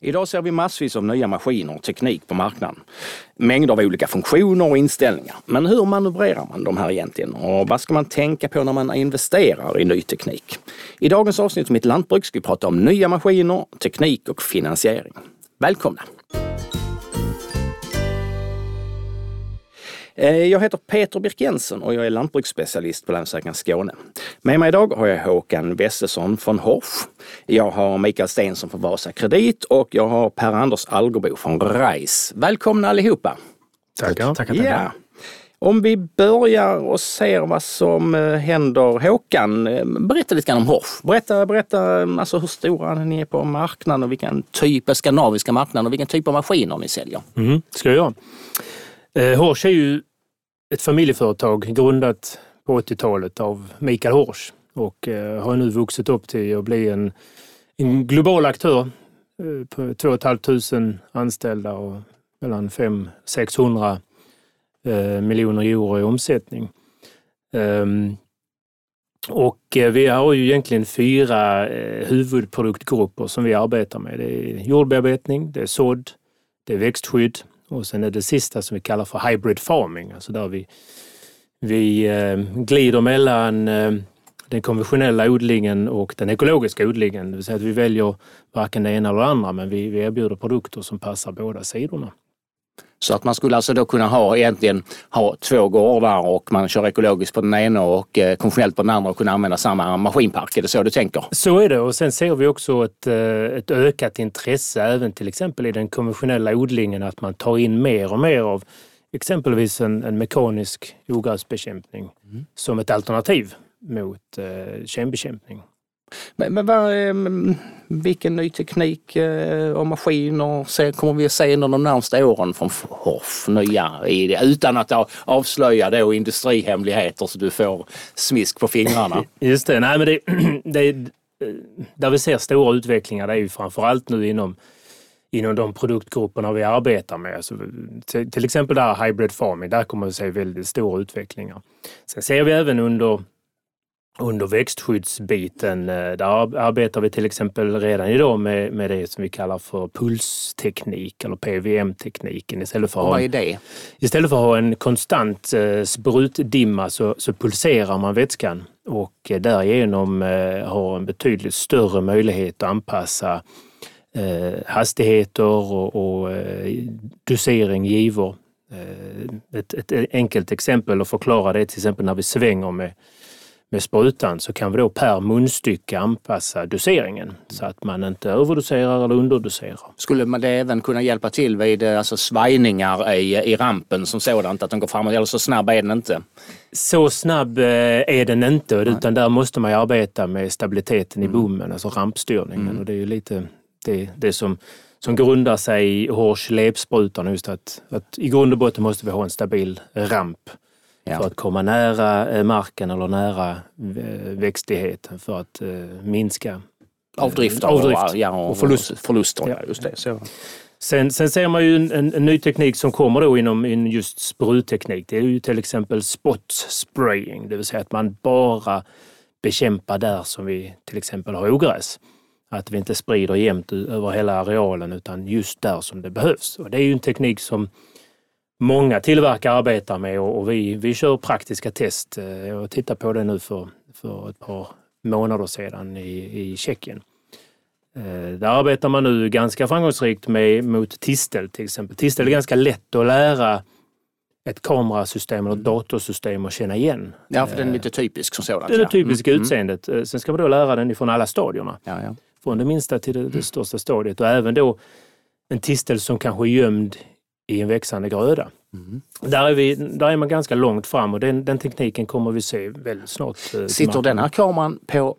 Idag ser vi massvis av nya maskiner och teknik på marknaden. Mängder av olika funktioner och inställningar. Men hur manövrerar man de här egentligen? Och vad ska man tänka på när man investerar i ny teknik? I dagens avsnitt av Mitt Lantbruk ska vi prata om nya maskiner, teknik och finansiering. Välkomna! Jag heter Peter Birk Jensen och jag är lantbruksspecialist på Länsförsäkringar Skåne. Med mig idag har jag Håkan Wessesson från Horsch. Jag har Mikael Stensson från Vasa Kredit och jag har Per-Anders Algerbo från RISE. Välkomna allihopa! Tackar. tackar, tackar. Ja. Om vi börjar och ser vad som eh, händer. Håkan, eh, berätta lite grann om Horsch. Berätta, berätta alltså hur stora ni är på marknaden och vilken typ av skandinaviska marknaden och vilken typ av maskiner ni säljer. Mm, ska jag göra. Eh, Horsch är ju ett familjeföretag grundat på 80-talet av Mikael Horsch och eh, har nu vuxit upp till att bli en, en global aktör eh, på 2 500 anställda och mellan 500-600 eh, miljoner euro i omsättning. Ehm, och vi har ju egentligen fyra huvudproduktgrupper som vi arbetar med. Det är jordbearbetning, det är sådd, det är växtskydd och sen är det sista som vi kallar för hybrid farming, alltså där vi, vi eh, glider mellan eh, den konventionella odlingen och den ekologiska odlingen. Det vill säga att vi väljer varken det ena eller det andra, men vi, vi erbjuder produkter som passar båda sidorna. Så att man skulle alltså då kunna ha egentligen ha två gårdar och man kör ekologiskt på den ena och eh, konventionellt på den andra och kunna använda samma maskinpark. Är det så du tänker? Så är det och sen ser vi också ett, eh, ett ökat intresse även till exempel i den konventionella odlingen att man tar in mer och mer av exempelvis en, en mekanisk ogräsbekämpning mm. som ett alternativ mot eh, kembekämpning. Men, men vad, ehm, vilken ny teknik eh, och maskiner kommer vi att se under de närmaste åren från Horf? Nya, utan att avslöja då industrihemligheter så du får smisk på fingrarna. Just det, nej men det, det, eh, där vi ser stora utvecklingar det är ju framförallt nu inom inom de produktgrupperna vi arbetar med. Alltså, till exempel där hybrid farming, där kommer vi se väldigt stora utvecklingar. Sen ser vi även under under växtskyddsbiten, eh, där arbetar vi till exempel redan idag med, med det som vi kallar för pulsteknik eller PVM-tekniken. Istället för, vad är det? Istället för att ha en konstant eh, sprutdimma så, så pulserar man vätskan och eh, därigenom har en betydligt större möjlighet att anpassa hastigheter och, och dosering, givor. Ett, ett enkelt exempel att förklara det är till exempel när vi svänger med med sprutan så kan vi då per munstycke anpassa doseringen så att man inte överdoserar eller underdoserar. Skulle man det även kunna hjälpa till vid eh, alltså, svajningar i, i rampen som sådant, att den går framåt? Eller så snabb är den inte? Så snabb eh, är den inte utan där måste man arbeta med stabiliteten i mm. bommen, alltså rampstyrningen. Mm. Och det är ju lite det, det som som grundar sig i Horsch lepsprutan, just att, att i grund och botten måste vi ha en stabil ramp ja. för att komma nära eh, marken eller nära eh, växtligheten för att eh, minska avdrifter avdrift och, ja, och förlust, förluster. Ja. Just det. Så. Sen, sen ser man ju en, en, en, ny teknik som kommer då inom in just sprutteknik. Det är ju till exempel spot spraying, det vill säga att man bara bekämpar där som vi till exempel har ogräs. Att vi inte sprider jämnt över hela arealen utan just där som det behövs. Och det är ju en teknik som många tillverkare arbetar med och, och vi, vi kör praktiska test. Jag eh, tittade på det nu för, för ett par månader sedan i, i Tjeckien. Eh, där arbetar man nu ganska framgångsrikt med, mot tistel till exempel. Tistel är ganska lätt att lära ett kamerasystem eller ett datorsystem att känna igen. Ja, för den är lite typisk som sådant. Det är det typiska mm. utseendet. Eh, sen ska man då lära den ifrån alla stadierna. Ja, ja. Från det minsta till det, det största stadiet och även då en tistel som kanske är gömd i en växande gröda. Mm. Där, är vi, där är man ganska långt fram och den, den tekniken kommer vi se väldigt snart. Eh, Sitter den här kameran på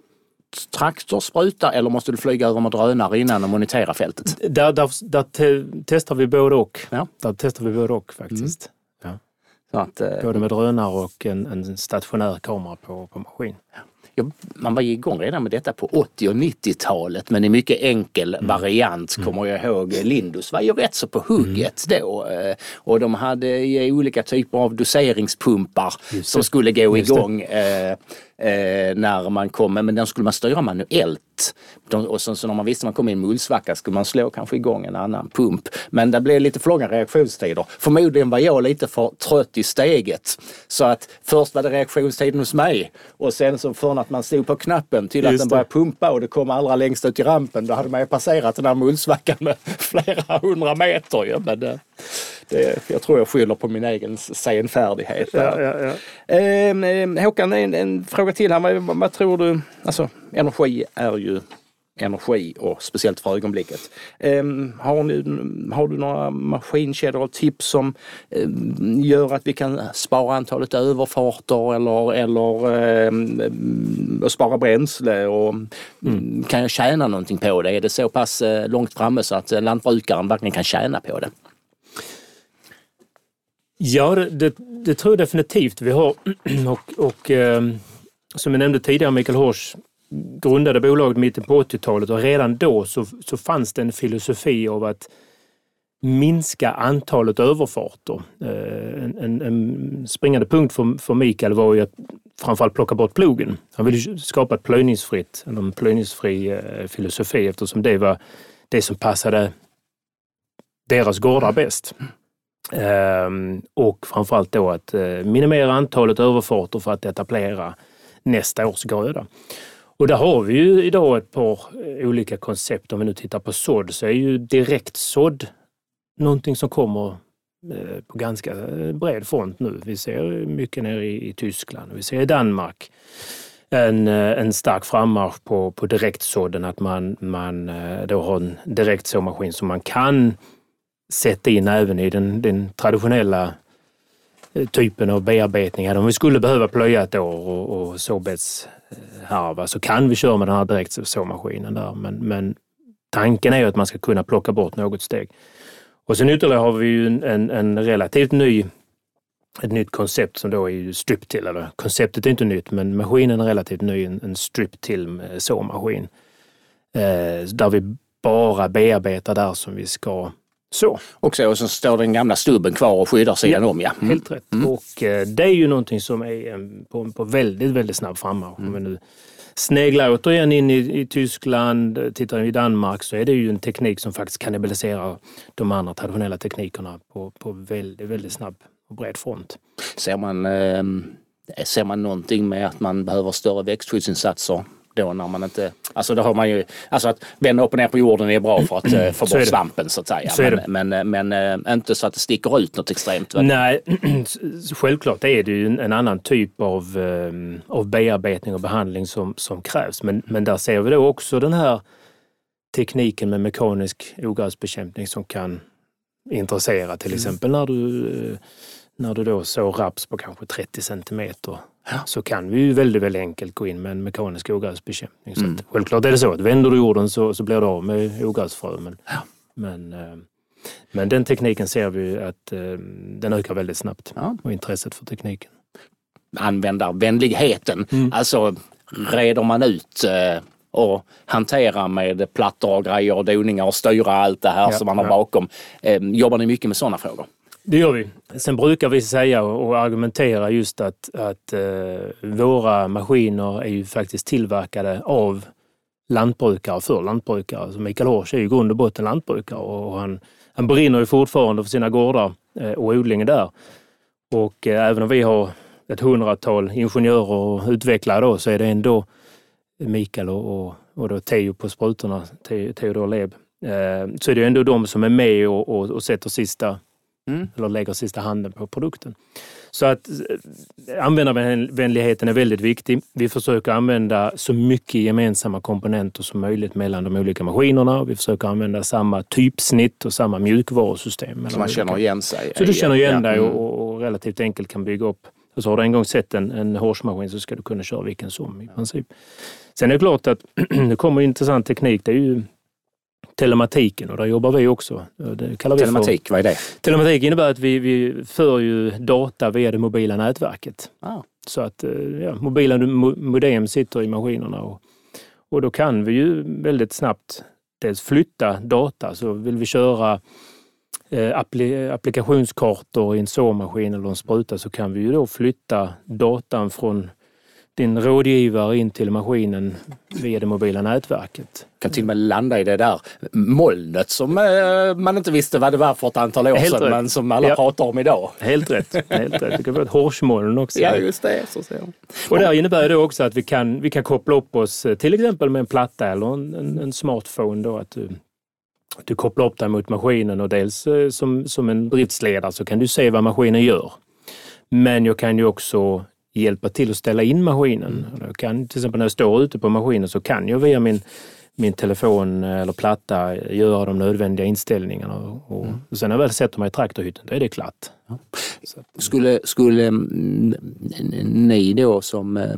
traktorspruta eller måste du flyga över med drönare innan och monitera fältet? Där, där, där te testar vi både och. Ja. Där testar vi både och faktiskt. Mm. Ja. Att, eh, både med drönare och en, en stationär kamera på, på maskin. Ja man var igång redan med detta på 80 och 90-talet men i mycket enkel mm. variant mm. kommer jag ihåg. Lindus var ju rätt så på hugget mm. då eh, och de hade olika typer av doseringspumpar som skulle gå igång eh, eh, när man kom, men den skulle man styra manuellt allt. Och så, så när man visste man kom i en mullsvacka skulle man slå kanske igång en annan pump. Men det blev lite för långa reaktionstider. Förmodligen var jag lite för trött i steget. Så att först var det reaktionstiden hos mig och sen så från att man stod på knappen till att den började pumpa och det kom allra längst ut i rampen. Då hade man ju passerat den här mullsvackan med flera hundra meter. Ja, men det, det, jag tror jag skyller på min egen senfärdighet. Ja, ja, ja. Eh, Håkan, en, en fråga till här. Vad, vad tror du? Alltså energi är ju energi och speciellt för ögonblicket. Um, har, ni, har du några maskinkedjor och tips som um, gör att vi kan spara antalet överfarter eller, eller um, spara bränsle och mm. kan jag tjäna någonting på det? Är det så pass uh, långt framme så att uh, lantbrukaren verkligen kan tjäna på det? Ja, det, det, det tror jag definitivt vi har. och, och ehm, som jag nämnde tidigare, Mikael Hors grundade bolaget mitten på 80-talet och redan då så, så fanns det en filosofi av att minska antalet överfarter. Eh, en, en, en springande punkt för, för Mikael var ju att framförallt plocka bort plogen. Han ville skapa ett plöjningsfritt, en plöjningsfri eh, filosofi eftersom det var det som passade deras gårdar bäst. Ehm, och framförallt då att eh, minimera antalet överfarter för att etablera nästa års gröda. Och där har vi ju idag ett par eh, olika koncept. Om vi nu tittar på sådd så är ju direktsådd någonting som kommer eh, på ganska bred front nu. Vi ser mycket nere i, Tyskland, vi ser i Danmark en, en stark frammarsch på, på direktsådden, att man, man då har en direktsåmaskin som man kan sätta in även i den, den traditionella eh, typen av bearbetningar. Om vi skulle behöva plöja ett år och, och såbetsharva så kan vi köra med den här direktsåmaskinen där. Men, men tanken är ju att man ska kunna plocka bort något steg. Och sen ytterligare har vi ju en, en relativt ny ett nytt koncept som då är ju strip-till, eller konceptet är inte nytt men maskinen är relativt ny, en, en strip-till eh, såmaskin. Eh, där vi bara bearbetar där som vi ska så. Och så, och så står den gamla stubben kvar och skyddar sidan ja, om. Ja. Mm. Helt rätt. Mm. Och eh, det är ju någonting som är en, på, på väldigt, väldigt snabb frammarsch. Mm. Vi nu sneglar återigen in i, i Tyskland, tittar i Danmark så är det ju en teknik som faktiskt kannibaliserar de andra traditionella teknikerna på, på väldigt, väldigt snabb och bred front. Ser man, eh, ser man någonting med att man behöver större växtskyddsinsatser då när man inte... Alltså då har man ju... Alltså att vända upp och ner på jorden är bra för att uh, få bort svampen så att säga. Så men, men, men, uh, inte så att det sticker ut något extremt. Väl? Nej, självklart är det ju en, en annan typ av, um, av bearbetning och behandling som, som krävs. Men, men där ser vi då också den här tekniken med mekanisk ogräsbekämpning som kan intressera. Till mm. exempel när du, när du då sår raps på kanske 30 centimeter ja. så kan vi ju väldigt, väldigt enkelt gå in med en mekanisk ogräsbekämpning. Mm. Så att, självklart är det så att vänder du jorden så, så blir du av med ogräsfrö. Men, ja. men, eh, men den tekniken ser vi att eh, den ökar väldigt snabbt ja. och intresset för tekniken. Användarvänligheten, mm. alltså reder man ut eh, och hantera med plattor och grejer och doningar och styra allt det här ja, som man har ja. bakom. jobbar ni mycket med sådana frågor? Det gör vi. Sen brukar vi säga och argumentera just att, att eh, våra maskiner är ju faktiskt tillverkade av lantbrukare för lantbrukare. Alltså Mikael Horsch är ju i grund och botten lantbrukare och han, han brinner ju fortfarande för sina gårdar eh, och odlingen där. Och eh, även om vi har ett hundratal ingenjörer och utvecklare då, så är det ändå Mikael och, och, och då Teo på sprutorna, Teodor Leb. Eh, så är det ändå de som är med och, och, och sätter sista Mm. Eller lägger sista handen på produkten. Så att eh, användarvänligheten är väldigt viktig. Vi försöker använda så mycket gemensamma komponenter som möjligt mellan de olika maskinerna. Vi försöker använda samma typsnitt och samma mjukvarusystem. Så man känner igen sig? Så du känner igen dig mm. och, och, relativt enkelt kan bygga upp. Och så har du en gång sett en, en hårsmaskin så ska du kunna köra vilken som i princip. Sen är det klart att det kommer intressant teknik. Det är ju telematiken och där jobbar vi också. Det kallar vi Telematik, för, vad är det? Telematik innebär att vi, vi för ju data via det mobila nätverket. Ah. Så att eh, ja, mobila modem sitter i maskinerna och, och då kan vi ju väldigt snabbt dels flytta data. Så vill vi köra eh, applikationskartor i en såmaskin eller en spruta så kan vi ju då flytta datan från din rådgivare in till maskinen via det mobila nätverket. Kan till och med landa i det där molnet som eh, man inte visste vad det var för ett antal år Helt sedan rätt. men som alla Ja. pratar om idag. Helt rätt. Helt rätt. Det kan vara ett hårsmoln också. Ja just det. Så ser jag. Och det här innebär det också att vi kan, vi kan koppla upp oss eh, till exempel med en platta eller en, en, en smartphone. Då, att du, du kopplar upp dig mot maskinen och dels eh, som, som en driftsledare så kan du se vad maskinen gör. Men jag kan ju också hjälpa till att ställa in maskinen. Jag kan, till exempel när jag står ute på maskinen så kan jag via min, min telefon eller platta göra de nödvändiga inställningarna. Och, och sen när jag väl sätter mig i traktorhytten, då är det klart. Så att- Skulle, skulle mm, ni då som eh,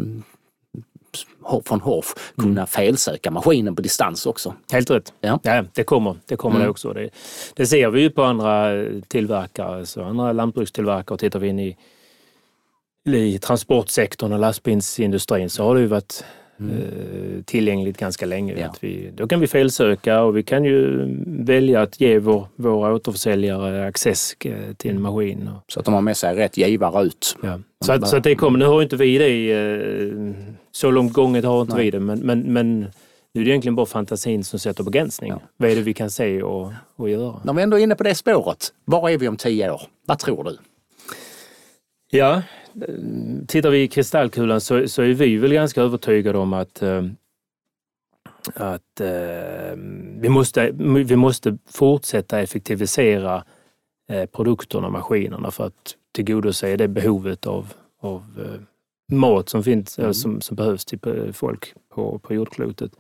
från Horf kunna felsöka maskinen på distans också? Helt rätt. Ja. Ja, det kommer, det, kommer Mm. det också. Det, det ser vi ju på andra eh, tillverkare, så andra lantbrukstillverkare. Tittar vi in i, i transportsektorn och lastbilsindustrin så har det ju varit eh, tillgängligt ganska länge. Mm. Ja. Vi, då kan vi felsöka och vi kan ju välja att ge vår, våra återförsäljare access eh, till en maskin. Så att de har med sig rätt givare ut. Ja. Så, att, så att det kommer, nu har inte vi det, eh, så långt gånget har inte Nej. vi det, men, men, men nu är det egentligen bara fantasin som sätter begränsning. Ja. Vad är det vi kan se och, och göra? När vi ändå är inne på det spåret, var är vi om tio år? Vad tror du? Ja, tittar vi i kristallkulan så, så är vi väl ganska övertygade om att, eh, att eh, vi, måste, vi måste fortsätta effektivisera eh, produkterna och maskinerna för att tillgodose det behovet av, av eh, mat som, finns, eh, som, som behövs till eh, folk på, på jordklotet.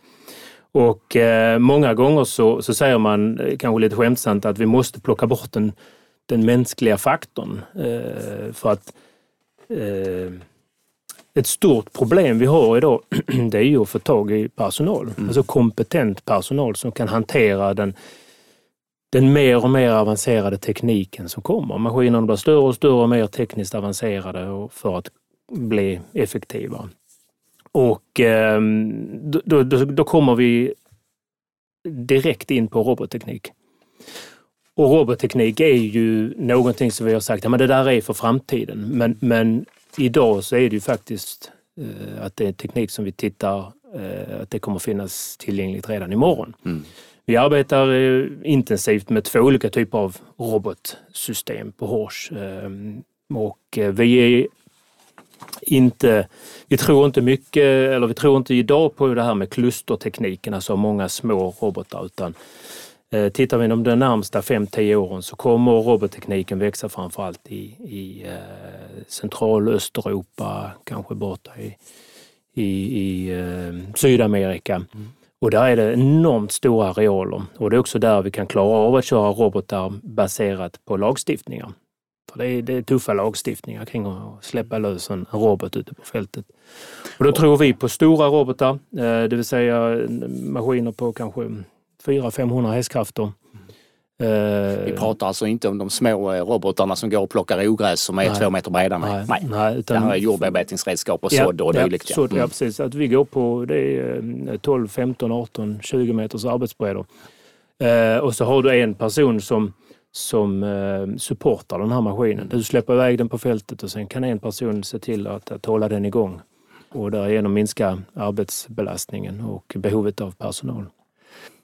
Och många gånger så, så säger man, kanske lite skämtsamt, att vi måste plocka bort den, den mänskliga faktorn. Eh, för att eh, ett stort problem vi har idag det är ju att få tag i personal. Alltså kompetent personal som kan hantera den, den mer och mer avancerade tekniken som kommer. Maskinerna blir större och större och mer tekniskt avancerade för att bli effektiva. Och eh, då, då, då, då kommer vi direkt in på robotteknik. Och robotteknik är ju någonting som vi har sagt, ja, men det där är för framtiden. Men, men idag så är det ju faktiskt eh, att det är teknik som vi tittar eh, att det kommer finnas tillgängligt redan imorgon. Mm. Vi arbetar eh, intensivt med två olika typer av robotsystem på Hors. Eh, och eh, vi är inte, vi tror inte mycket, eller vi tror inte idag på det här med klustertekniken, alltså många små robotar, utan tittar vi inom de närmsta 5-10 åren så kommer robottekniken växa framförallt i, i eh, central Östeuropa, kanske borta i, i, i eh, Sydamerika. Och där är det enormt stora arealer och det är också där vi kan klara av att köra robotar baserat på lagstiftningar. För det är, det är tuffa lagstiftningar kring att släppa lös en robot ute på fältet. Och då tror vi på stora robotar, eh, det vill säga maskiner på kanske 400-500 hästkrafter. Eh, Vi pratar alltså inte om de små eh, robotarna som går och plockar ogräs som är Nej. två meter breda. Nej. Nej, Nej. nej, Det utan här är jordbearbetningsredskap och sådd och ja, dylikt. ja. sådd, ja, Mm. precis. Att vi går på det är eh, 12, 15, 18, 20 meters arbetsbredder. Eh, och så har du en person som, som eh, supportar den här maskinen. Du släpper iväg den på fältet och sen kan en person se till att, att hålla den igång och därigenom minska arbetsbelastningen och behovet av personal.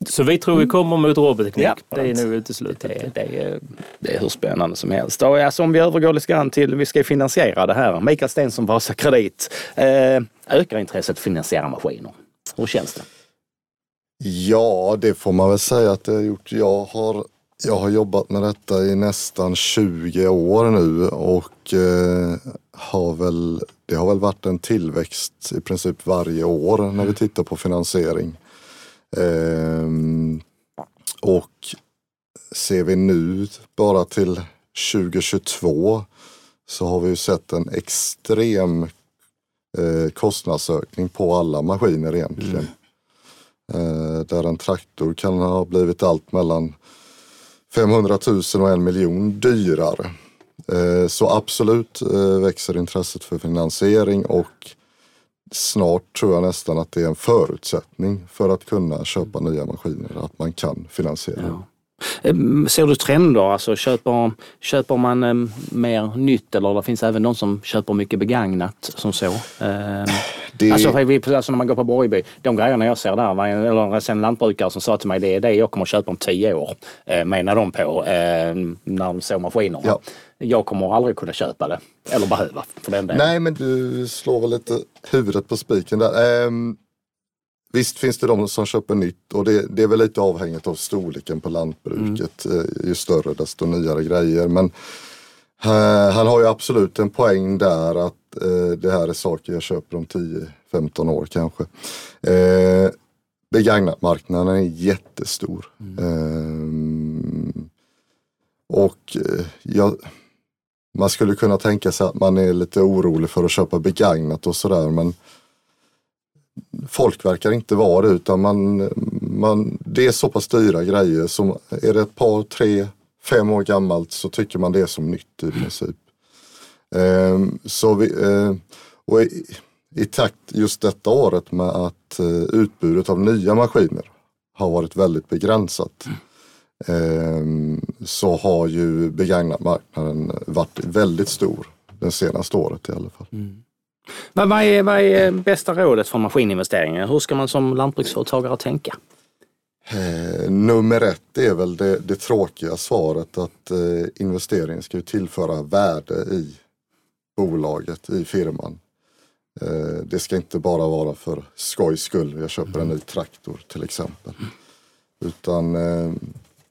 Så vi tror vi kommer mot robotteknik. Ja, det är nog uteslutet. Det, det, är, det är hur spännande som helst. Och alltså, om vi övergår lite grann till, vi ska finansiera det här. Mikael Stensson, Vasa Kredit. Eh, ökar intresset att finansiera maskiner? Hur känns det? Ja, det får man väl säga att det har gjort. Jag har, jag har jobbat med detta i nästan 20 år nu och eh, har väl, det har väl varit en tillväxt i princip varje år när vi tittar på finansiering. Ehm, och ser vi nu bara till 2022 så har vi ju sett en extrem eh, kostnadsökning på alla maskiner egentligen. Eh, där en traktor kan ha blivit allt mellan 500 000 och en miljon dyrare. Eh, så absolut växer intresset för finansiering och snart tror jag nästan att det är en förutsättning för att kunna köpa nya maskiner, att man kan finansiera. Ja. Ser du trender? Alltså, köper, köper man eh, mer nytt eller det finns även de som köper mycket begagnat som så? Eh, Det... Alltså, för vi, alltså när man går på Borgby, de grejerna jag ser där, var en, eller en lantbrukare som sa till mig det är det jag kommer köpa om tio år. Eh, menar de på eh, när de såg maskinerna. Ja. Jag kommer aldrig kunna köpa det. Eller behöva för den delen. Nej men du slår väl lite huvudet på spiken där. Eh, Visst finns det de som köper nytt och det, det är väl lite avhängigt av storleken på lantbruket. Mm. Eh, ju större desto nyare grejer. Men han har ju absolut en poäng där att uh, det här är saker jag köper om 10-15 år kanske. Uh, begagnatmarknaden är jättestor. Mm. och jag, man skulle kunna tänka sig att man är lite orolig för att köpa begagnat och sådär men folk verkar inte vara det utan man, man, det är så pass dyra grejer som är det ett par, tre, fem år gammalt så tycker man det är som nytt i princip. Ehm, så vi, eh, och i, i, takt just detta året med att eh, utbudet av nya maskiner har varit väldigt begränsat ehm, så har ju begagnatmarknaden varit väldigt stor det senaste året i alla fall. Mm. Vad är, vad är bästa rådet för maskininvesteringar? Hur ska man som lantbruksföretagare tänka? Eh, nummer ett är väl det, det tråkiga svaret att eh, investeringen ska tillföra värde i bolaget, i firman. Eh, det ska inte bara vara för skojs skull, jag köper en ny traktor till exempel. Utan eh,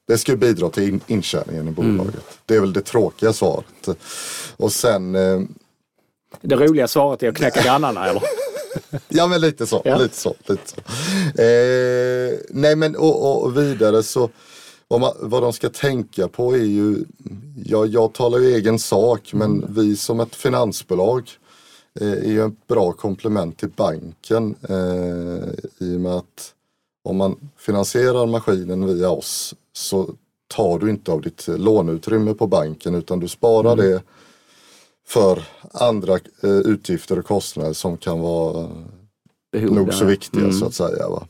det ska bidra till in, intjäningen i bolaget. Mm. Det är väl det tråkiga svaret. Och sen eh, det roliga svaret är att knäcka grannarna eller? Ja men lite så. Ja. Lite så, lite så. Eh, nej men och, och vidare så vad, man, vad de ska tänka på är ju, ja, jag talar ju egen sak men mm. vi som ett finansbolag eh, är ju ett bra komplement till banken eh, i och med att om man finansierar maskinen via oss så tar du inte av ditt låneutrymme på banken utan du sparar mm. det för andra eh, utgifter och kostnader som kan vara Behov, nog så viktiga mm. så att säga. Va?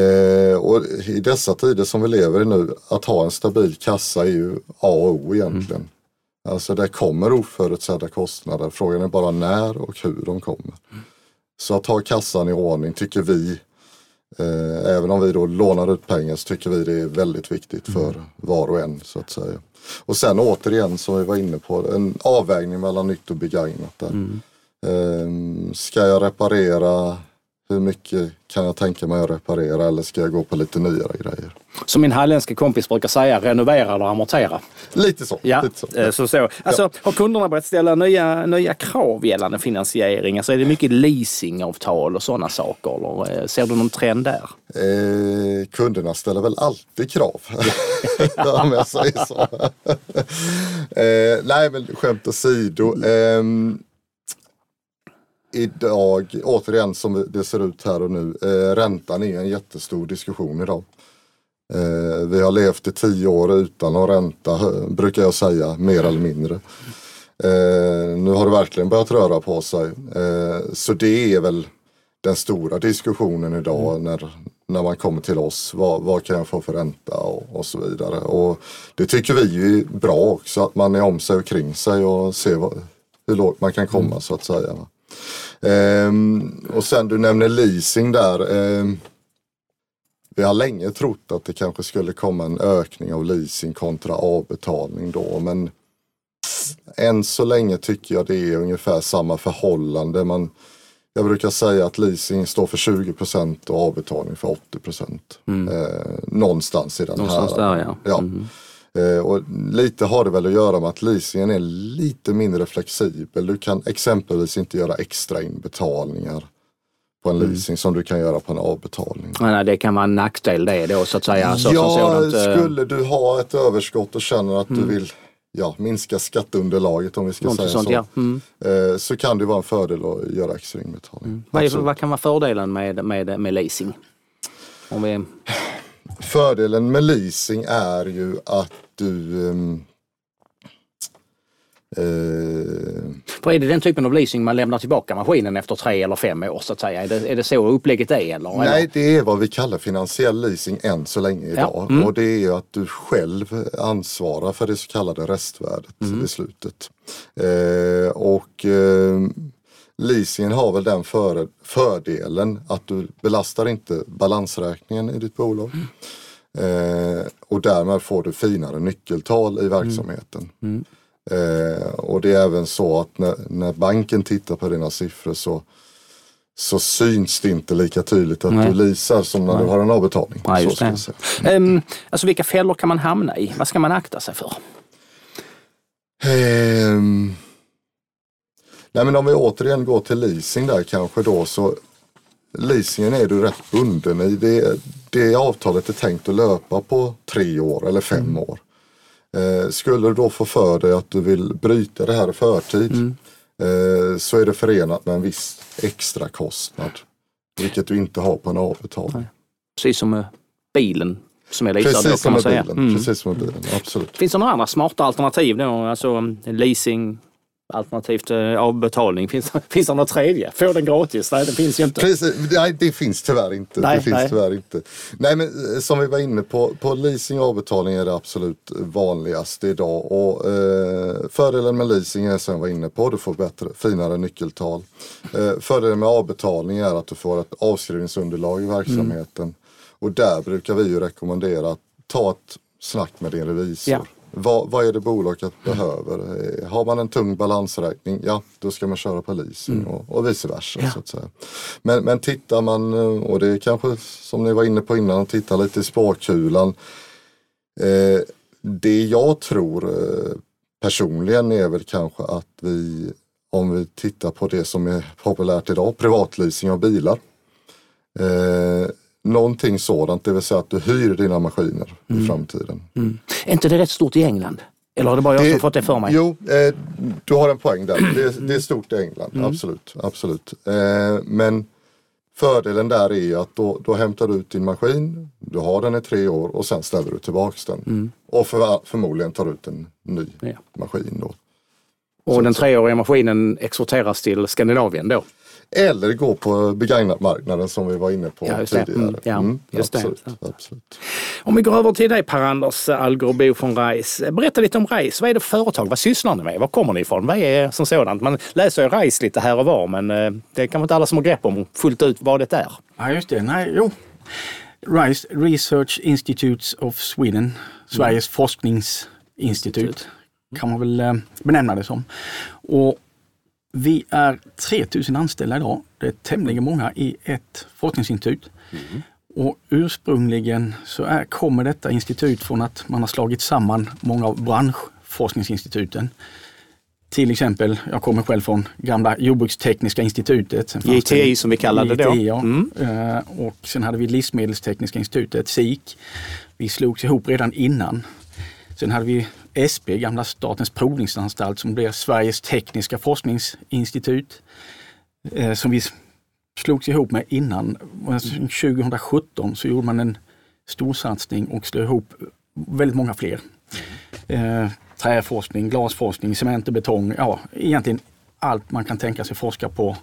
Eh, och i dessa tider som vi lever i nu, att ha en stabil kassa är ju A och O egentligen. Mm. Alltså det kommer oförutsedda kostnader, frågan är bara när och hur de kommer. Mm. Så att ha kassan i ordning tycker vi, eh, även om vi då lånar ut pengar så tycker vi det är väldigt viktigt för mm. var och en så att säga. Och sen återigen som vi var inne på, en avvägning mellan nytt och begagnat. Där. Mm. Um, ska jag reparera hur mycket kan jag tänka mig att reparera eller ska jag gå på lite nyare grejer? Som min halländska kompis brukar säga, renovera eller amortera. Lite så. Ja, lite så. Eh, så, så. Alltså, ja. Har kunderna börjat ställa nya, nya krav gällande finansiering? Alltså är det mycket leasingavtal och sådana saker? Eller eh, ser du någon trend där? Eh, kunderna ställer väl alltid krav, om jag säger så. eh, nej men skämt åsido. Eh, idag, återigen som det ser ut här och nu, eh, räntan är en jättestor diskussion idag. Eh, vi har levt i tio år utan att ränta, brukar jag säga, mer eller mindre. Eh, nu har det verkligen börjat röra på sig. Eh, så det är väl den stora diskussionen idag mm. när, när man kommer till oss. Vad, vad kan jag få för ränta och, och, så vidare. Och det tycker vi är bra också, att man är om sig och kring sig och ser vad, hur lågt man kan komma mm. så att säga. Um, och sen du nämner leasing där. Um, vi har länge trott att det kanske skulle komma en ökning av leasing kontra avbetalning då men än så länge tycker jag det är ungefär samma förhållande. Man, jag brukar säga att leasing står för 20% och avbetalning för 80 Mm. Eh, någonstans i den någonstans här. Där, ja. ja. Mm. Eh, och lite har det väl att göra med att leasingen är lite mindre flexibel. Du kan exempelvis inte göra extra inbetalningar på en mm. leasing mm. som du kan göra på en avbetalning. Nej, det kan vara en nackdel det då så att säga. Så, ja, sådant, skulle du ha ett överskott och känner att mm. du vill ja, minska skatteunderlaget om vi ska säga sånt, så. Ja. Mm. Eh, så kan det vara en fördel att göra extra inbetalning. Mm. Vad, vad, kan vara fördelen med, med, med leasing? Om vi... Fördelen med leasing är ju att du um, Uh... För är det den typen av leasing man lämnar tillbaka maskinen efter tre eller fem år så att säga? Är det, är det så upplägget är? Eller? Nej, det är vad vi kallar finansiell leasing än så länge idag. Ja. Mm. Och det är att du själv ansvarar för det så kallade restvärdet mm. i slutet. Uh, och uh, leasingen har väl den för, fördelen att du belastar inte balansräkningen i ditt bolag. Eh, och därmed får du finare nyckeltal i verksamheten. Mm. Eh, och det är även så att när, när banken tittar på dina siffror så, så syns det inte lika tydligt att Nej. du leasar som när Nej. du har en avbetalning. Nej, så. Ehm, alltså vilka fällor kan man hamna i? Vad ska man akta sig för? Ehm, nej men om vi återigen går till leasing där kanske då så leasingen är du rätt bunden i. Det, det avtalet är tänkt att löpa på tre år eller fem Mm. år. Eh, skulle du då få för dig att du vill bryta det här i förtid Mm. eh, så är det förenat med en viss extra kostnad. Vilket du inte har på en avbetalning. Precis som med bilen som är leasad då Precis kan som man säga. bilen. Mm. Precis som med bilen, absolut. Finns det några andra smarta alternativ då? Alltså leasing alternativt eh, avbetalning. Finns, finns det något tredje? Få den gratis? Nej, det finns ju inte. Precis, nej, det finns tyvärr inte. Nej, det finns nej. tyvärr inte. Nej, men eh, som vi var inne på, på leasing och avbetalning är det absolut vanligaste idag. Och, eh, fördelen med leasing är som jag var inne på, du får bättre, finare nyckeltal. Eh, fördelen med avbetalning är att du får ett avskrivningsunderlag i verksamheten. Och där brukar vi ju rekommendera att ta ett snack med din revisor. Ja. Vad, vad är det bolaget behöver? Eh, Har man en tung balansräkning, ja då ska man köra på leasing och, och vice versa. Ja. Så att säga. Men, men tittar man, eh, och det är kanske som ni var inne på innan, tittar lite i spårkulan. Eh, det jag tror eh, personligen är väl kanske att vi, om vi tittar på det som är populärt idag, privatleasing av bilar. Eh, någonting sådant, det vill säga att du hyr dina maskiner i framtiden. Mm. Är inte det rätt stort i England? Eller har det bara jag som fått det för mig? Jo, eh, du har en poäng där. Det, är- det är stort i England, absolut. absolut. Eh, men fördelen där är ju att då, då hämtar du ut din maskin, du har den i tre år och sen ställer du tillbaks den. Och för, förmodligen tar ut en ny Ja. maskin då. Och den treåriga maskinen exporteras till Skandinavien då? Eller gå på begagnatmarknaden som vi var inne på Ja, just det. tidigare. Mm, ja, just det. absolut, Ja. absolut. Om vi går över till dig Per-Anders Algerbo från RISE. Berätta lite om RISE. Vad är det för företag? Vad sysslar ni med? Var kommer ni ifrån? Vad är som sådant? Man läser ju RISE lite här och var men eh, det är kanske inte alla som har grepp om fullt ut vad det är. Ja, just det. Nej, jo. RISE, Research Institutes of Sweden, Sveriges forskningsinstitut kan man väl eh, benämna det som. Och vi är 3000 anställda idag. Det är tämligen många i ett forskningsinstitut. Och ursprungligen så är, kommer detta institut från att man har slagit samman många av branschforskningsinstituten. Till exempel, jag kommer själv från gamla Jordbrukstekniska institutet. JTI som vi kallade det då. Ja. Mm. Eh, Och sen hade vi Livsmedelstekniska institutet, SIK. Vi slogs ihop redan innan. Sen hade vi SP, gamla Statens provningsanstalt, som blev Sveriges tekniska forskningsinstitut. eh, Som vi slogs ihop med innan. 2017 så gjorde man en storsatsning och slog ihop väldigt många fler. Eh, träforskning, glasforskning, cement och betong. Ja, egentligen allt man kan tänka sig forska på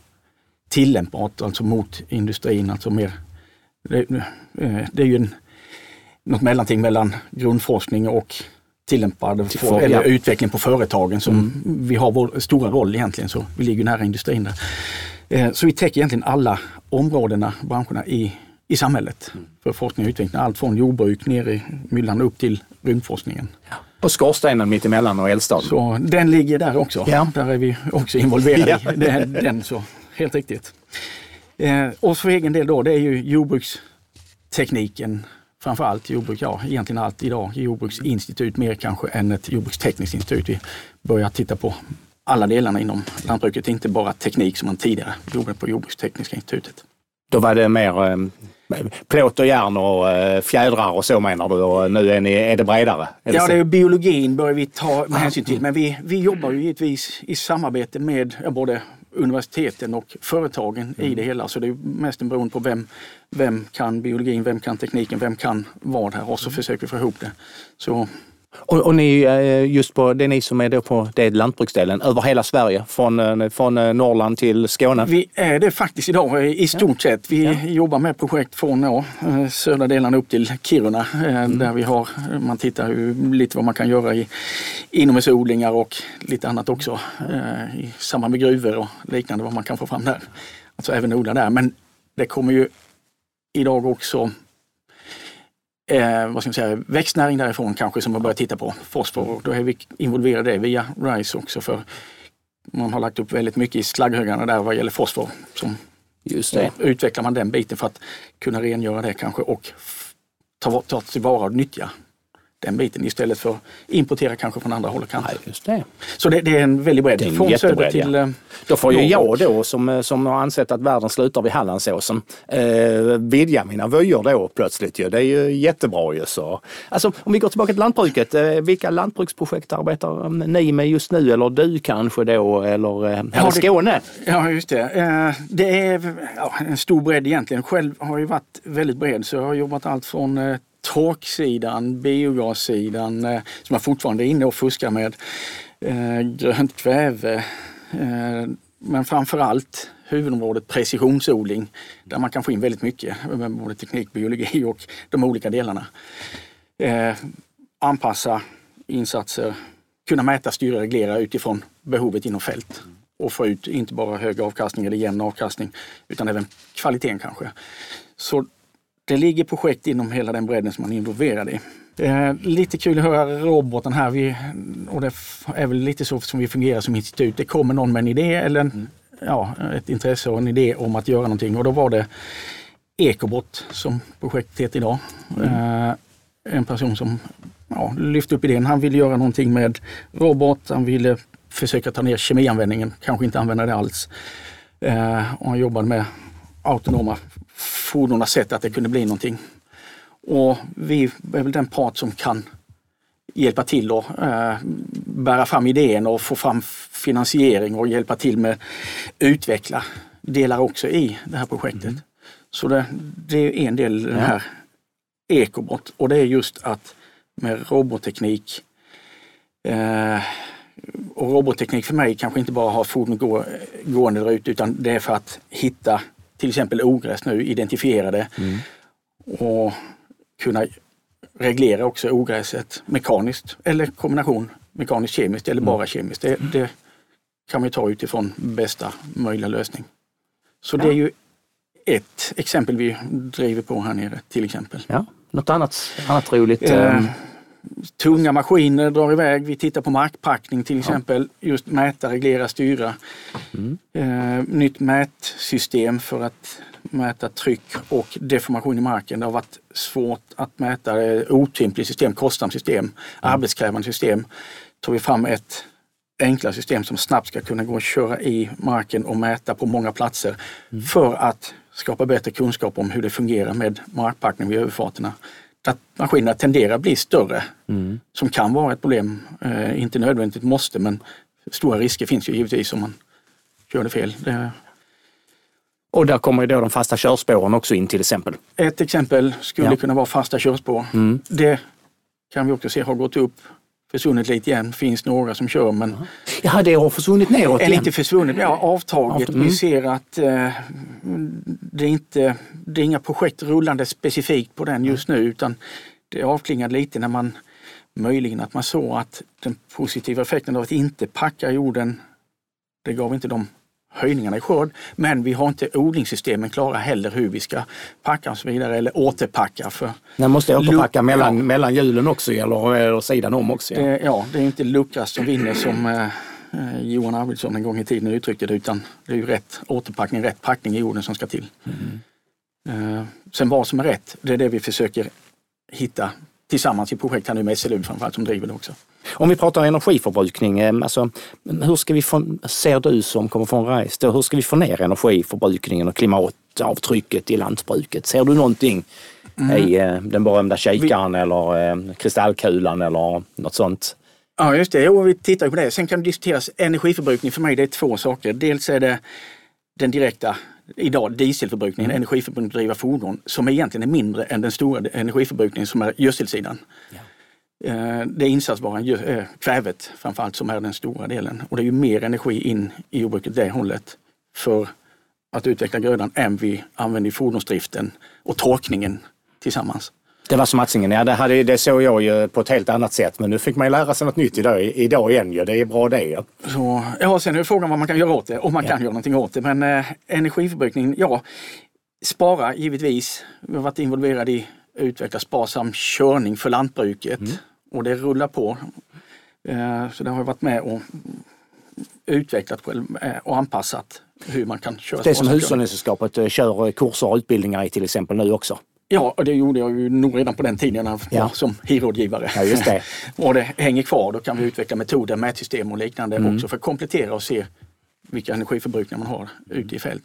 tillämpbart, alltså mot industrin. Alltså mer, det, eh, det är ju en, något mellanting mellan grundforskning och tillämpad Till eller ja. utveckling på företagen som vi har vår stora roll egentligen, så vi ligger nära industrin där. Eh, Så vi täcker egentligen alla områdena, branscherna i, i samhället för forskning och utveckling. Allt från jordbruk ner i myllan upp till rymdforskningen. Och skorstenen mitt emellan och eldstaden. Så den ligger där också. Ja. Där är vi också involverade Ja. i. Den, den så, helt riktigt. Eh, och för egen del då, det är ju jordbrukstekniken framför allt jordbruk, ja egentligen allt idag, jordbruksinstitut mer kanske än ett jordbrukstekniskt institut. Vi börjar titta på alla delarna inom lantbruket, inte bara teknik som man tidigare gjorde på Jordbrukstekniska institutet. Då var det mer eh, plåt och järn och eh, fjädrar och så menar du och nu är, ni, är det bredare? Är Ja, det är biologin börjar vi ta med hänsyn till. Men vi, vi jobbar ju givetvis i samarbete med både universiteten och företagen i det hela. Så det är mest en beroende på vem, vem kan biologin, vem kan tekniken, vem kan vad här och så försöker vi få ihop det. Så Och, och ni, eh, just på, det är ni som är då på det lantbruksdelen, över hela Sverige, från, eh, från eh, Norrland till Skåne? Vi är det faktiskt idag i stort sett. Vi ja. jobbar med projekt från ja, södra delarna upp till Kiruna mm. där vi har, man tittar lite vad man kan göra i inomhusodlingar och lite annat också i samband med gruvor och liknande vad man kan få fram där. Alltså även odla där. Men det kommer ju idag också eh, vad ska man säga, växtnäring därifrån kanske som man börjar titta på. Fosfor, då är vi involverade via RISE också för man har lagt upp väldigt mycket i slagghögarna där vad gäller fosfor. Som, Just det. Utvecklar man den biten för att kunna rengöra det kanske och ta, ta tillvara och nyttja den biten istället för att importera kanske från andra håll och kanter. just det. Så det, det, är en väldig bredd. Från söder till ja. Eh, då får ju jag då som, eh, som har ansett att världen slutar vid Hallandsåsen eh, vidga mina vyer då plötsligt. Ju. Det är ju jättebra ju. Så. Alltså, om vi går tillbaka till lantbruket. Eh, vilka lantbruksprojekt arbetar ni med just nu? Eller du kanske då? Eller eh, ja, Skåne? Ja just det. Eh, det är ja, en stor bredd egentligen. Själv har jag varit väldigt bred så jag har jobbat allt från eh, torksidan, biogassidan eh, som jag fortfarande är inne och fuskar med. Eh, grönt kväve. Eh, men framförallt huvudområdet precisionsodling där man kan få in väldigt mycket, eh, både teknik, biologi och de olika delarna. Eh, anpassa insatser, kunna mäta, styra, reglera utifrån behovet inom fält och få ut inte bara hög avkastning eller jämn avkastning utan även kvaliteten kanske. Så det ligger projekt inom hela den bredden som man är involverad i. Eh, lite kul att höra roboten här. Vi, och det är väl lite så som vi fungerar som institut. Det kommer någon med en idé eller en, mm. ja, ett intresse och en idé om att göra någonting och då var det Ekobot som projektet heter idag. Mm. Eh, en person som ja, lyfte upp idén. Han ville göra någonting med robot. Han ville försöka ta ner kemianvändningen, kanske inte använda det alls. Eh, och han jobbade med autonoma fordon har sett att det kunde bli någonting. Och vi är väl den part som kan hjälpa till och eh, bära fram idén och få fram finansiering och hjälpa till med utveckla delar också i det här projektet. Mm. Så det, det, är en del den här ekobot och det är just att med robotteknik eh, och robotteknik för mig kanske inte bara ha fordon gå, gående där ute utan det är för att hitta till exempel ogräs nu, identifiera det mm. och kunna reglera också ogräset mekaniskt eller kombination mekaniskt-kemiskt eller mm. bara kemiskt. Det, det, kan man ta utifrån bästa möjliga lösning. Så ja. det är ju ett exempel vi driver på här nere till exempel. Ja. Något annat, annat roligt? Eh, ehm, tunga maskiner drar iväg. Vi tittar på markpackning till exempel. Ja. Just mäta, reglera, styra. Mm. Eh, nytt mätsystem för att mäta tryck och deformation i marken. Det har varit svårt att mäta. Det otympligt system, kostsamt system, mm. arbetskrävande system. tar vi fram ett enklare system som snabbt ska kunna gå och köra i marken och mäta på många platser mm. för att skapa bättre kunskap om hur det fungerar med markpackning vid överfarterna att maskinerna tenderar att bli större. Mm. Som kan vara ett problem. Eh, inte nödvändigt måste men stora risker finns ju givetvis om man kör det fel. Det... Och där kommer ju då de fasta körspåren också in till exempel. Ett exempel skulle ja. kunna vara fasta körspår. Mm. Det kan vi också se har gått upp försvunnit lite igen. finns några som kör men... Ja, det har försvunnit neråt igen? Eller inte försvunnit, ja avtaget. Mm. Vi ser att eh, det, är inte, det är inga projekt rullande specifikt på den just nu utan det avklingade lite när man möjligen att man såg att den positiva effekten av att inte packa jorden, det gav inte de höjningarna i skörd. Men vi har inte odlingssystemen klara heller hur vi ska packa och så vidare eller återpacka. För Man måste återpacka mellan, ja. mellan hjulen också eller, eller sidan om också. Ja. Det, ja, det är inte Lukas som vinner som eh, eh, Johan Arvidsson en gång i tiden uttryckte det utan det är ju rätt återpackning, rätt packning i jorden som ska till. Mm. Eh, sen vad som är rätt, det är det vi försöker hitta tillsammans i projekt här nu med SLU framförallt som driver det också. Om vi pratar energiförbrukning, eh, alltså, hur ska vi få, ser du som kommer från RISE, hur ska vi få ner energiförbrukningen och klimatavtrycket i lantbruket? Ser du någonting mm. i eh, den berömda kikaren vi... eller eh, kristallkulan eller något sånt? Ja just det, jo, vi tittar på det. Sen kan det diskuteras energiförbrukning för mig det är två saker. Dels är det den direkta idag dieselförbrukningen, mm. energiförbrukningen driva fordon, som egentligen är mindre än den stora energiförbrukningen som är gödselsidan. Ja. Eh, det är insatsvaran, eh, kvävet framförallt, som är den stora delen. Och det är ju mer energi in i jordbruket det hållet för att utveckla grödan än vi använder i fordonsdriften och torkningen tillsammans. Det var smatsningen, ja det, hade, det såg jag ju på ett helt annat sätt. Men nu fick man ju lära sig något nytt idag, idag igen ju. Det är bra det. Ja. Så, ja, sen är frågan vad man kan göra åt det, om man ja. kan göra någonting åt det. Men eh, energiförbrukning, ja, spara givetvis. Vi har varit involverade i att utveckla sparsam körning för lantbruket mm. och det rullar på. Eh, så det har jag varit med och utvecklat själv eh, och anpassat hur man kan köra. Det som Hushållningssällskapet eh, kör kurser och utbildningar i till exempel nu också. Ja, och det gjorde jag ju nog redan på den tiden jag ja. som HIV-rådgivare. Ja, just det. och det hänger kvar, då kan vi utveckla metoder, mätsystem och liknande mm. också för att komplettera och se vilka energiförbrukningar man har ute i fält.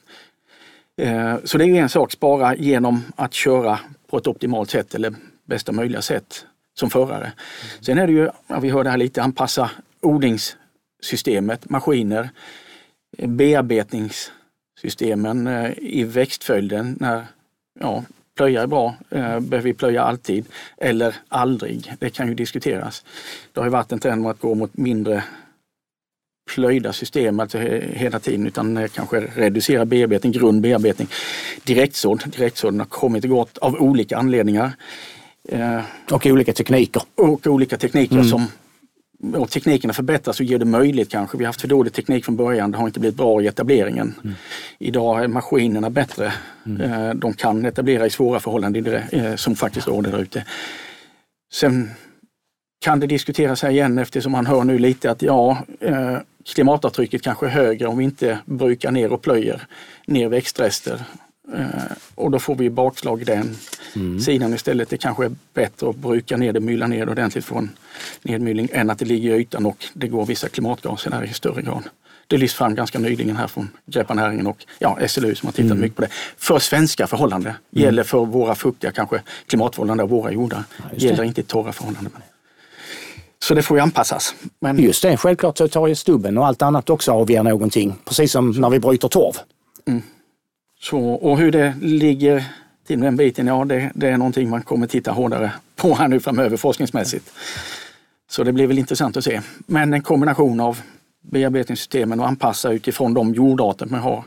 Eh, så det är en sak, spara genom att köra på ett optimalt sätt eller bästa möjliga sätt som förare. Sen är det ju, vi hörde här lite, anpassa odlingssystemet, maskiner, bearbetningssystemen eh, i växtföljden när ja, plöja är bra. Eh, behöver vi plöja alltid eller aldrig? Det kan ju diskuteras. Det har ju varit en trend att gå mot mindre plöjda system alltså hela tiden utan eh, kanske reducera bearbetning, grund bearbetning. Direktsådd, direktsådden har kommit och gått av olika anledningar. Eh, och olika tekniker. Och olika tekniker mm. som och teknikerna förbättras och ger det möjligt kanske. Vi har haft för dålig teknik från början, det har inte blivit bra i etableringen. Mm. Idag är maskinerna bättre. Mm. Eh, de kan etablera i svåra förhållanden eh, som faktiskt råder där ute. Sen kan det diskuteras här igen eftersom man hör nu lite att ja, eh, klimatavtrycket kanske är högre om vi inte brukar ner och plöjer ner växtrester. Och då får vi bakslag den mm. sidan istället. Det kanske är bättre att bruka ner det, mylla ner det ordentligt från nedmylning än att det ligger i ytan och det går vissa klimatgaser där i större grad. Det lyfts fram ganska nyligen här från Grepparnäringen och ja, SLU som har tittat mm. mycket på det. För svenska förhållanden. Mm. Gäller för våra fuktiga kanske klimatförhållanden av våra jordar. Ja, Gäller inte torra förhållanden. Så det får ju anpassas. Men... Just det, självklart så tar ju stubben och allt annat också avger någonting. Precis som när vi bryter torv. Mm. Så, och hur det ligger till den biten, ja det, det, är någonting man kommer titta hårdare på här nu framöver forskningsmässigt. Så det blir väl intressant att se. Men en kombination av bearbetningssystemen och anpassa utifrån de jordarter man har.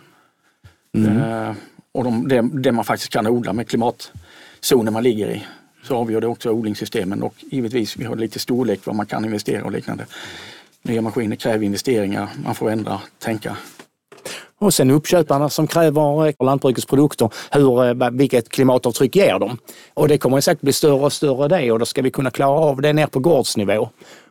Mm. Eh, och de, det, det, man faktiskt kan odla med klimatzonen man ligger i. Så avgör det också odlingssystemen och givetvis vi har lite storlek vad man kan investera och liknande. Nya maskiner kräver investeringar, man får ändra, tänka och sen uppköparna som kräver lantbrukets produkter, hur, eh, vilket klimatavtryck ger de? Och det kommer säkert bli större och större det och då ska vi kunna klara av det ner på gårdsnivå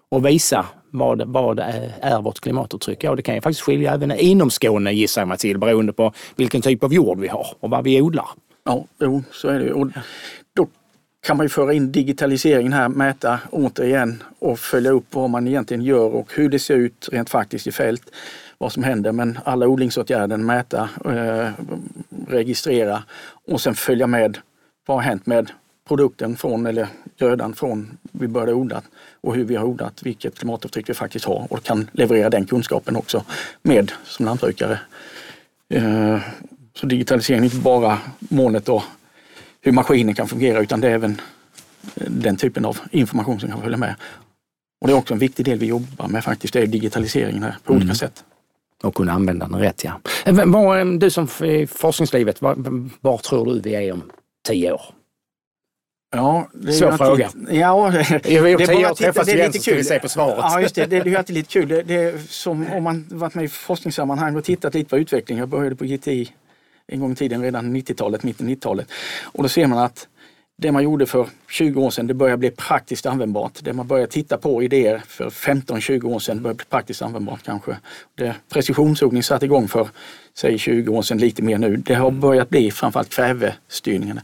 och visa vad, vad eh, är vårt klimatavtryck? Ja, det kan ju faktiskt skilja även inom Skåne gissar jag mig till beroende på vilken typ av jord vi har och vad vi odlar. Ja, jo, så är det. Och då kan man ju föra in digitaliseringen här, mäta återigen och följa upp vad man egentligen gör och hur det ser ut rent faktiskt i fält vad som händer men alla odlingsåtgärder mäta, eh, registrera och sen följa med vad har hänt med produkten från, eller grödan från vi började odla och hur vi har odlat, vilket klimatavtryck vi faktiskt har och kan leverera den kunskapen också med som lantbrukare. Eh, så digitalisering är inte bara målet och hur maskinen kan fungera utan det är även den typen av information som kan följa med. Och Det är också en viktig del vi jobbar med faktiskt, det är digitaliseringen här på mm. olika sätt och kunna använda den rätt. Ja. Eh, du som i forskningslivet, var, var tror du vi är om tio år? Ja, det är Svår fråga. Alltid, ja, det, är år träffas det är lite kul. vi se på svaret. Ja, just det. Det, det är alltid lite kul. Det, det är som om man varit med i forskningssammanhang och tittat lite på utveckling. Jag började på GTI en gång i tiden, redan 90-talet, mitten 90-talet. Och då ser man att det man gjorde för 20 år sedan, det börjar bli praktiskt användbart. Det man börjar titta på idéer för 15-20 år sedan börjar bli praktiskt användbart kanske. Det precisionsodling satte igång för säg 20 år sedan, lite mer nu. Det har börjat bli framförallt kvävestyrningen.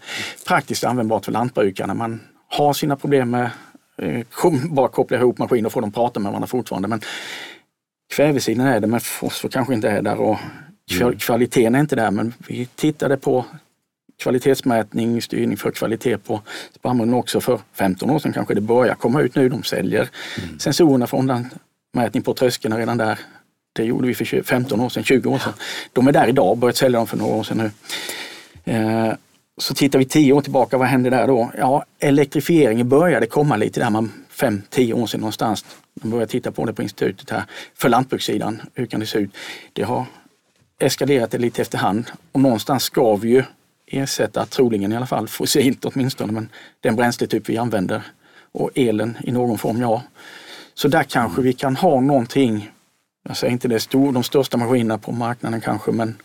Praktiskt användbart för lantbrukarna. Man har sina problem med eh, bara koppla ihop maskiner och få dem prata med varandra fortfarande. Men kvävesidan är det, men fosfor kanske inte är där och mm. kvaliteten är inte där. Men vi tittade på kvalitetsmätning, styrning för kvalitet på spannmålen också för 15 år sedan kanske det börjar komma ut nu. De säljer mm. sensorerna för åndanmätning på tröskeln redan där. Det gjorde vi för 15 år sedan, 20 år sedan. De är där idag, börjat sälja dem för några år sedan nu. Eh, så tittar vi 10 år tillbaka, vad hände där då? Ja, elektrifieringen började komma lite där. Man fem, tio år sedan någonstans. Man började titta på det på institutet här. För lantbrukssidan, hur kan det se ut? Det har eskalerat det lite efterhand och någonstans ska vi ju ersätta, troligen i alla fall fossilt åtminstone, men den bränsletyp vi använder och elen i någon form, ja. Så där kanske vi kan ha någonting, jag säger inte det stor, de största maskinerna på marknaden kanske, men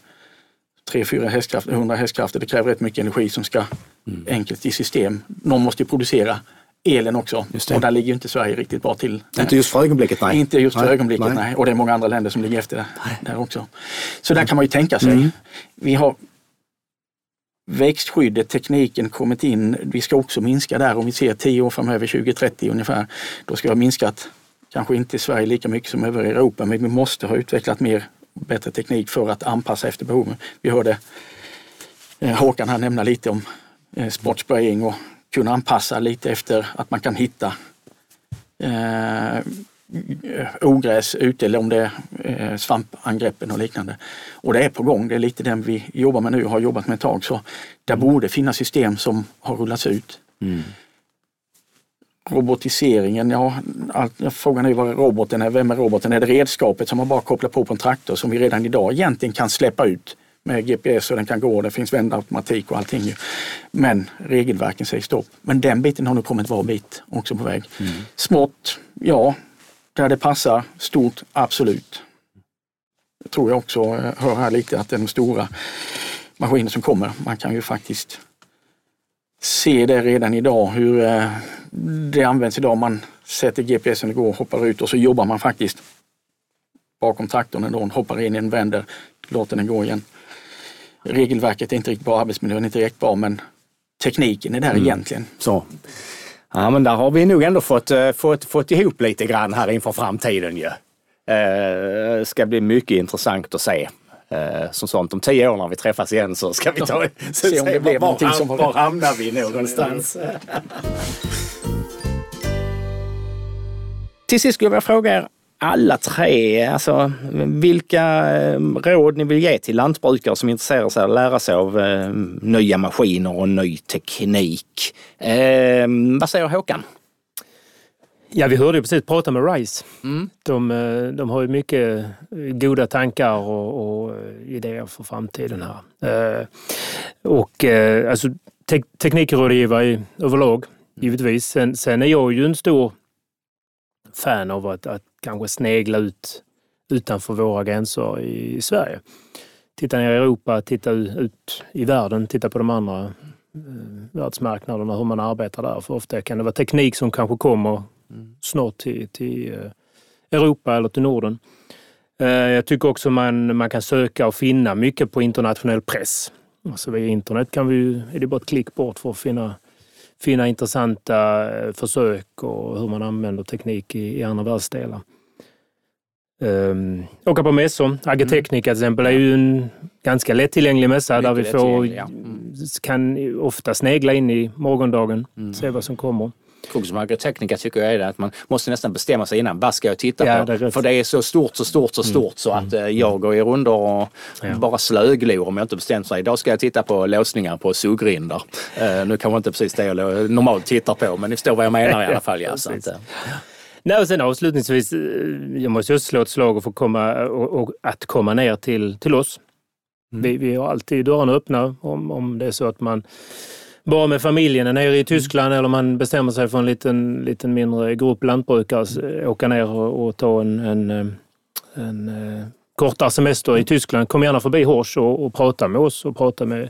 3-4 hästkrafter, 100 hästkrafter, det kräver rätt mycket energi som ska mm. enkelt i system. Någon måste ju producera elen också. Och där ligger inte Sverige riktigt bra till. Inte just för ögonblicket, nej. Inte just för nej, ögonblicket, nej. nej. Och det är många andra länder som ligger efter nej. där också. Så där kan man ju tänka sig. Mm. Vi har växtskyddet, tekniken kommit in. Vi ska också minska där om vi ser 10 år framöver, 2030 ungefär. Då ska vi ha minskat, kanske inte i Sverige lika mycket som över Europa, men vi måste ha utvecklat mer bättre teknik för att anpassa efter behoven. Vi hörde eh, Håkan här nämna lite om eh, sportspraying och kunna anpassa lite efter att man kan hitta eh, ogräs ute eller om det är eh, svampangreppen och liknande. Och det är på gång, det är lite den vi jobbar med nu och har jobbat med ett tag. Så det borde finnas system som har rullats ut. Mm. Robotiseringen, ja, frågan är vad roboten är. Vem är roboten? Är det redskapet som man bara kopplar på på en traktor som vi redan idag egentligen kan släppa ut med GPS och den kan gå, det finns vändautomatik och allting. Men regelverken säger stopp. Men den biten har nu kommit var bit också på väg. Mm. Smått, ja, där det passar. Stort, absolut. Det tror jag också, jag hör här lite att det är de stora maskiner som kommer. Man kan ju faktiskt se det redan idag hur eh, det används idag. Man sätter GPSen igår, hoppar ut och så jobbar man faktiskt bakom traktorn ändå, hoppar in i den, vänder, låter den gå igen. Regelverket är inte riktigt bra, arbetsmiljön är inte riktigt bra men tekniken är där mm. egentligen. Så. Ja, men där har vi nog ändå fått, eh, fått, fått ihop lite grann här inför framtiden ju. Eh, ska bli mycket intressant att se. Eh, som sånt, om tio år när vi träffas igen så ska vi ta, så se om det blev någonting som var Var hamnar vi någonstans? Till sist skulle jag vilja fråga er alla tre, alltså vilka eh, råd ni vill ge till lantbrukare som intresserar sig av att lära sig av eh, nya maskiner och ny teknik. Eh, vad säger Håkan? Ja, vi hörde ju precis prata med RISE. Mm. De, eh, de, har ju mycket goda tankar och, och idéer för framtiden här. Och alltså te teknikrådgivare överlag, givetvis. Sen, sen är jag ju en stor fan av att, att kanske snegla ut utanför våra gränser i Sverige. Titta ner i Europa, titta ut i världen, titta på de andra eh, världsmarknaderna, hur man arbetar där. För ofta kan det vara teknik som kanske kommer snart till, till eh, Europa eller till Norden. Eh, jag tycker också man, man kan söka och finna mycket på internationell press. Alltså via internet kan vi, är det bara ett klick bort för att finna finna intressanta eh, försök och hur man använder teknik i, i andra världsdelar. Um, åka på mässor. Agritechnica till exempel är ju en ganska lättillgänglig mässa där vi får, ja. mm. kan ofta snegla in i morgondagen, mm. se vad som kommer kung som agritekniker tycker jag är det att man måste nästan bestämma sig innan. Vad ska jag titta ja, på? Det För det är så stort, så stort, så mm. stort så att mm. jag går i rundor och ja. bara slöglor om jag inte bestämt mig. Idag ska jag titta på låsningar på sugrindar. Uh, nu kanske inte precis det jag normalt tittar på men ni förstår vad jag menar i alla fall. Ja, så uh. Nej, och sen avslutningsvis, eh, jag måste just slå ett slag och få komma, och, och att komma ner till, till oss. Mm. Vi, vi har alltid dörrarna öppna om, om det är så att man bara med familjen är nere i Tyskland eller man bestämmer sig för en liten, liten mindre grupp lantbrukare, åka ner och, och ta en, en, en, en eh, kortare semester i Tyskland. Kom gärna förbi Horsch och, och prata med oss och prata med,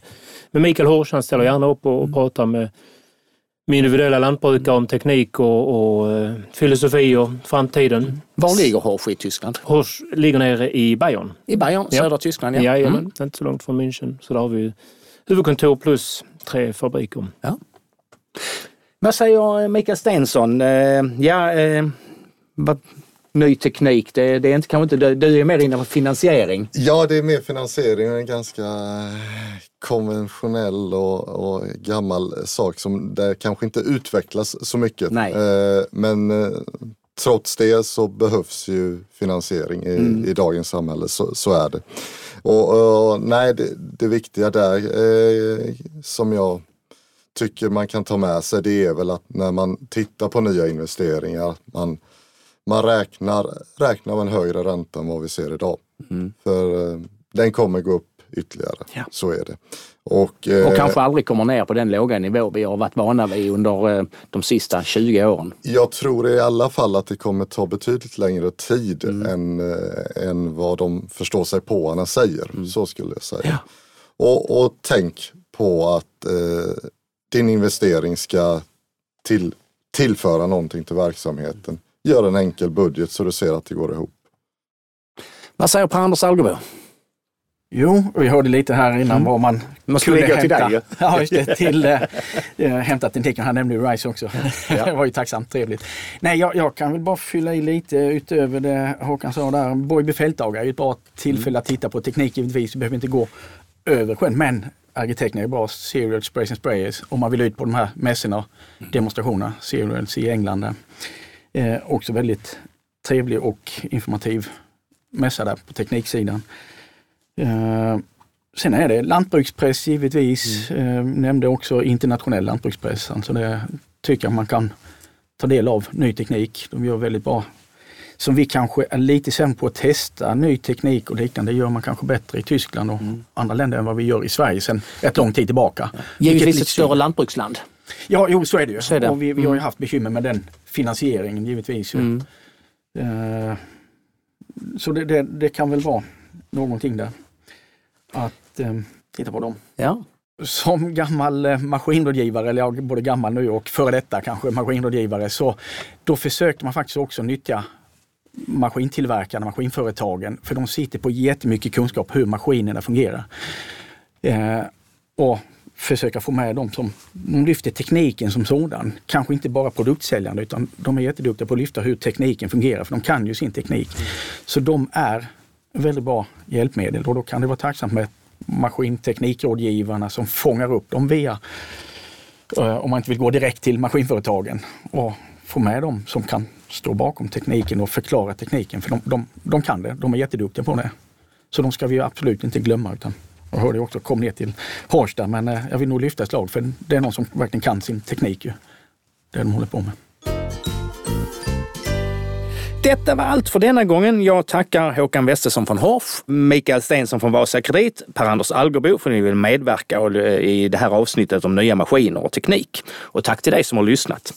med Mikael Horsch. Han ställer gärna upp och, och pratar med, med individuella lantbrukare om teknik och, och uh, filosofi och framtiden. Var ligger Horsch i Tyskland? Horsch ligger nere i Bayern. I Bayern, södra ja. Tyskland? Ja, Jajamän, mm. inte så långt från München. Så där har vi huvudkontor plus tre fabriker. Ja. Vad säger Mikael Stensson? Eh, ja, eh, ny teknik, det, det, är inte, kanske inte, du är mer inne på finansiering? Ja, det är mer finansiering, en ganska konventionell och, och gammal sak som det kanske inte utvecklas så mycket. Nej. Eh, men trots det så behövs ju finansiering i, mm. i dagens samhälle, så, så är det. Och, och nej, det, det, viktiga där eh, som jag tycker man kan ta med sig det är väl att när man tittar på nya investeringar, man, man räknar, räknar med en högre ränta än vad vi ser idag. Mm. För eh, den kommer gå upp ytterligare. Ja. Så är det. Och, eh, Och kanske aldrig kommer ner på den låga nivå vi har varit vana vid under eh, de sista 20 åren. Jag tror i alla fall att det kommer ta betydligt längre tid Mm. än, eh, än vad de förstår sig på säger. Så skulle jag säga. Mm. Ja. Och, och tänk på att eh, din investering ska till, tillföra någonting till verksamheten. Gör en enkel budget så du ser att det går ihop. Vad säger Per-Anders Algebo? Jo, vi hörde lite här innan vad man Man skulle kunde gå till hämta. dig. Ja, just det. Till eh, eh, hämta tekniken. Han nämnde ju RISE också. Ja. det var ju tacksamt, trevligt. Nej, jag, jag kan väl bara fylla i lite utöver det Håkan sa där. Borgby fältdagar är ju ett bra tillfälle att titta på teknik givetvis. Vi behöver inte gå över sjön. Men Arkitekterna är bra. Serial Sprays and Sprayers. Om man vill ut på de här mässorna, demonstrationerna. Serials i England. Där. Eh, också väldigt trevlig och informativ mässa där på tekniksidan. Eh, sen är det lantbrukspress givetvis. Eh, nämnde också internationell lantbrukspress. Alltså det tycker jag man kan ta del av ny teknik. De gör väldigt bra. Som vi kanske är lite sämre på att testa ny teknik och liknande. Det gör man kanske bättre i Tyskland och andra länder än vad vi gör i Sverige sedan rätt lång tid tillbaka. Givetvis lite ett större lantbruksland. Ja, jo så är det ju. Så är det. Och vi, vi har ju Mm. haft bekymmer med den finansieringen givetvis. Mm. Eh, så det, det, det kan väl vara någonting där. Att eh, titta på dem. Ja. Som gammal eh, maskinrådgivare, eller jag både gammal nu och före detta kanske maskinrådgivare, så då försökte man faktiskt också nyttja maskintillverkarna, maskinföretagen, för de sitter på jättemycket kunskap hur maskinerna fungerar. Eh, och försöka få med dem som de lyfter tekniken som sådan. Kanske inte bara produktsäljande utan de är jätteduktiga på att lyfta hur tekniken fungerar för de kan ju sin teknik. Så de är väldigt bra hjälpmedel och då kan det vara tacksamt med maskinteknikrådgivarna som fångar upp dem via, eh, om man inte vill gå direkt till maskinföretagen och få med dem som kan stå bakom tekniken och förklara tekniken. För de, de, de kan det, de är jätteduktiga på det. Så de ska vi absolut inte glömma. Utan, jag hörde också, kom ner till Harstad, men eh, jag vill nog lyfta ett slag för det är någon som verkligen kan sin teknik. Ju, det de håller på med. Detta var allt för denna gången. Jag tackar Håkan Westesson från Horf, Mikael Stensson från Vasa Kredit, Per-Anders Algerbo för att ni vill medverka i det här avsnittet om nya maskiner och teknik. Och tack till dig som har lyssnat.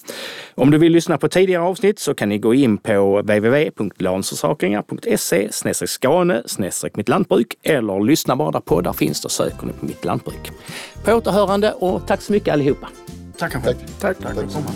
Om du vill lyssna på tidigare avsnitt så kan ni gå in på www.lansförsäkringar.se skane mitt lantbruk eller lyssna bara där poddar finns. Då söker ni på Mitt Lantbruk. På återhörande och tack så mycket allihopa. Tackar Tack. Tack, tack att komma.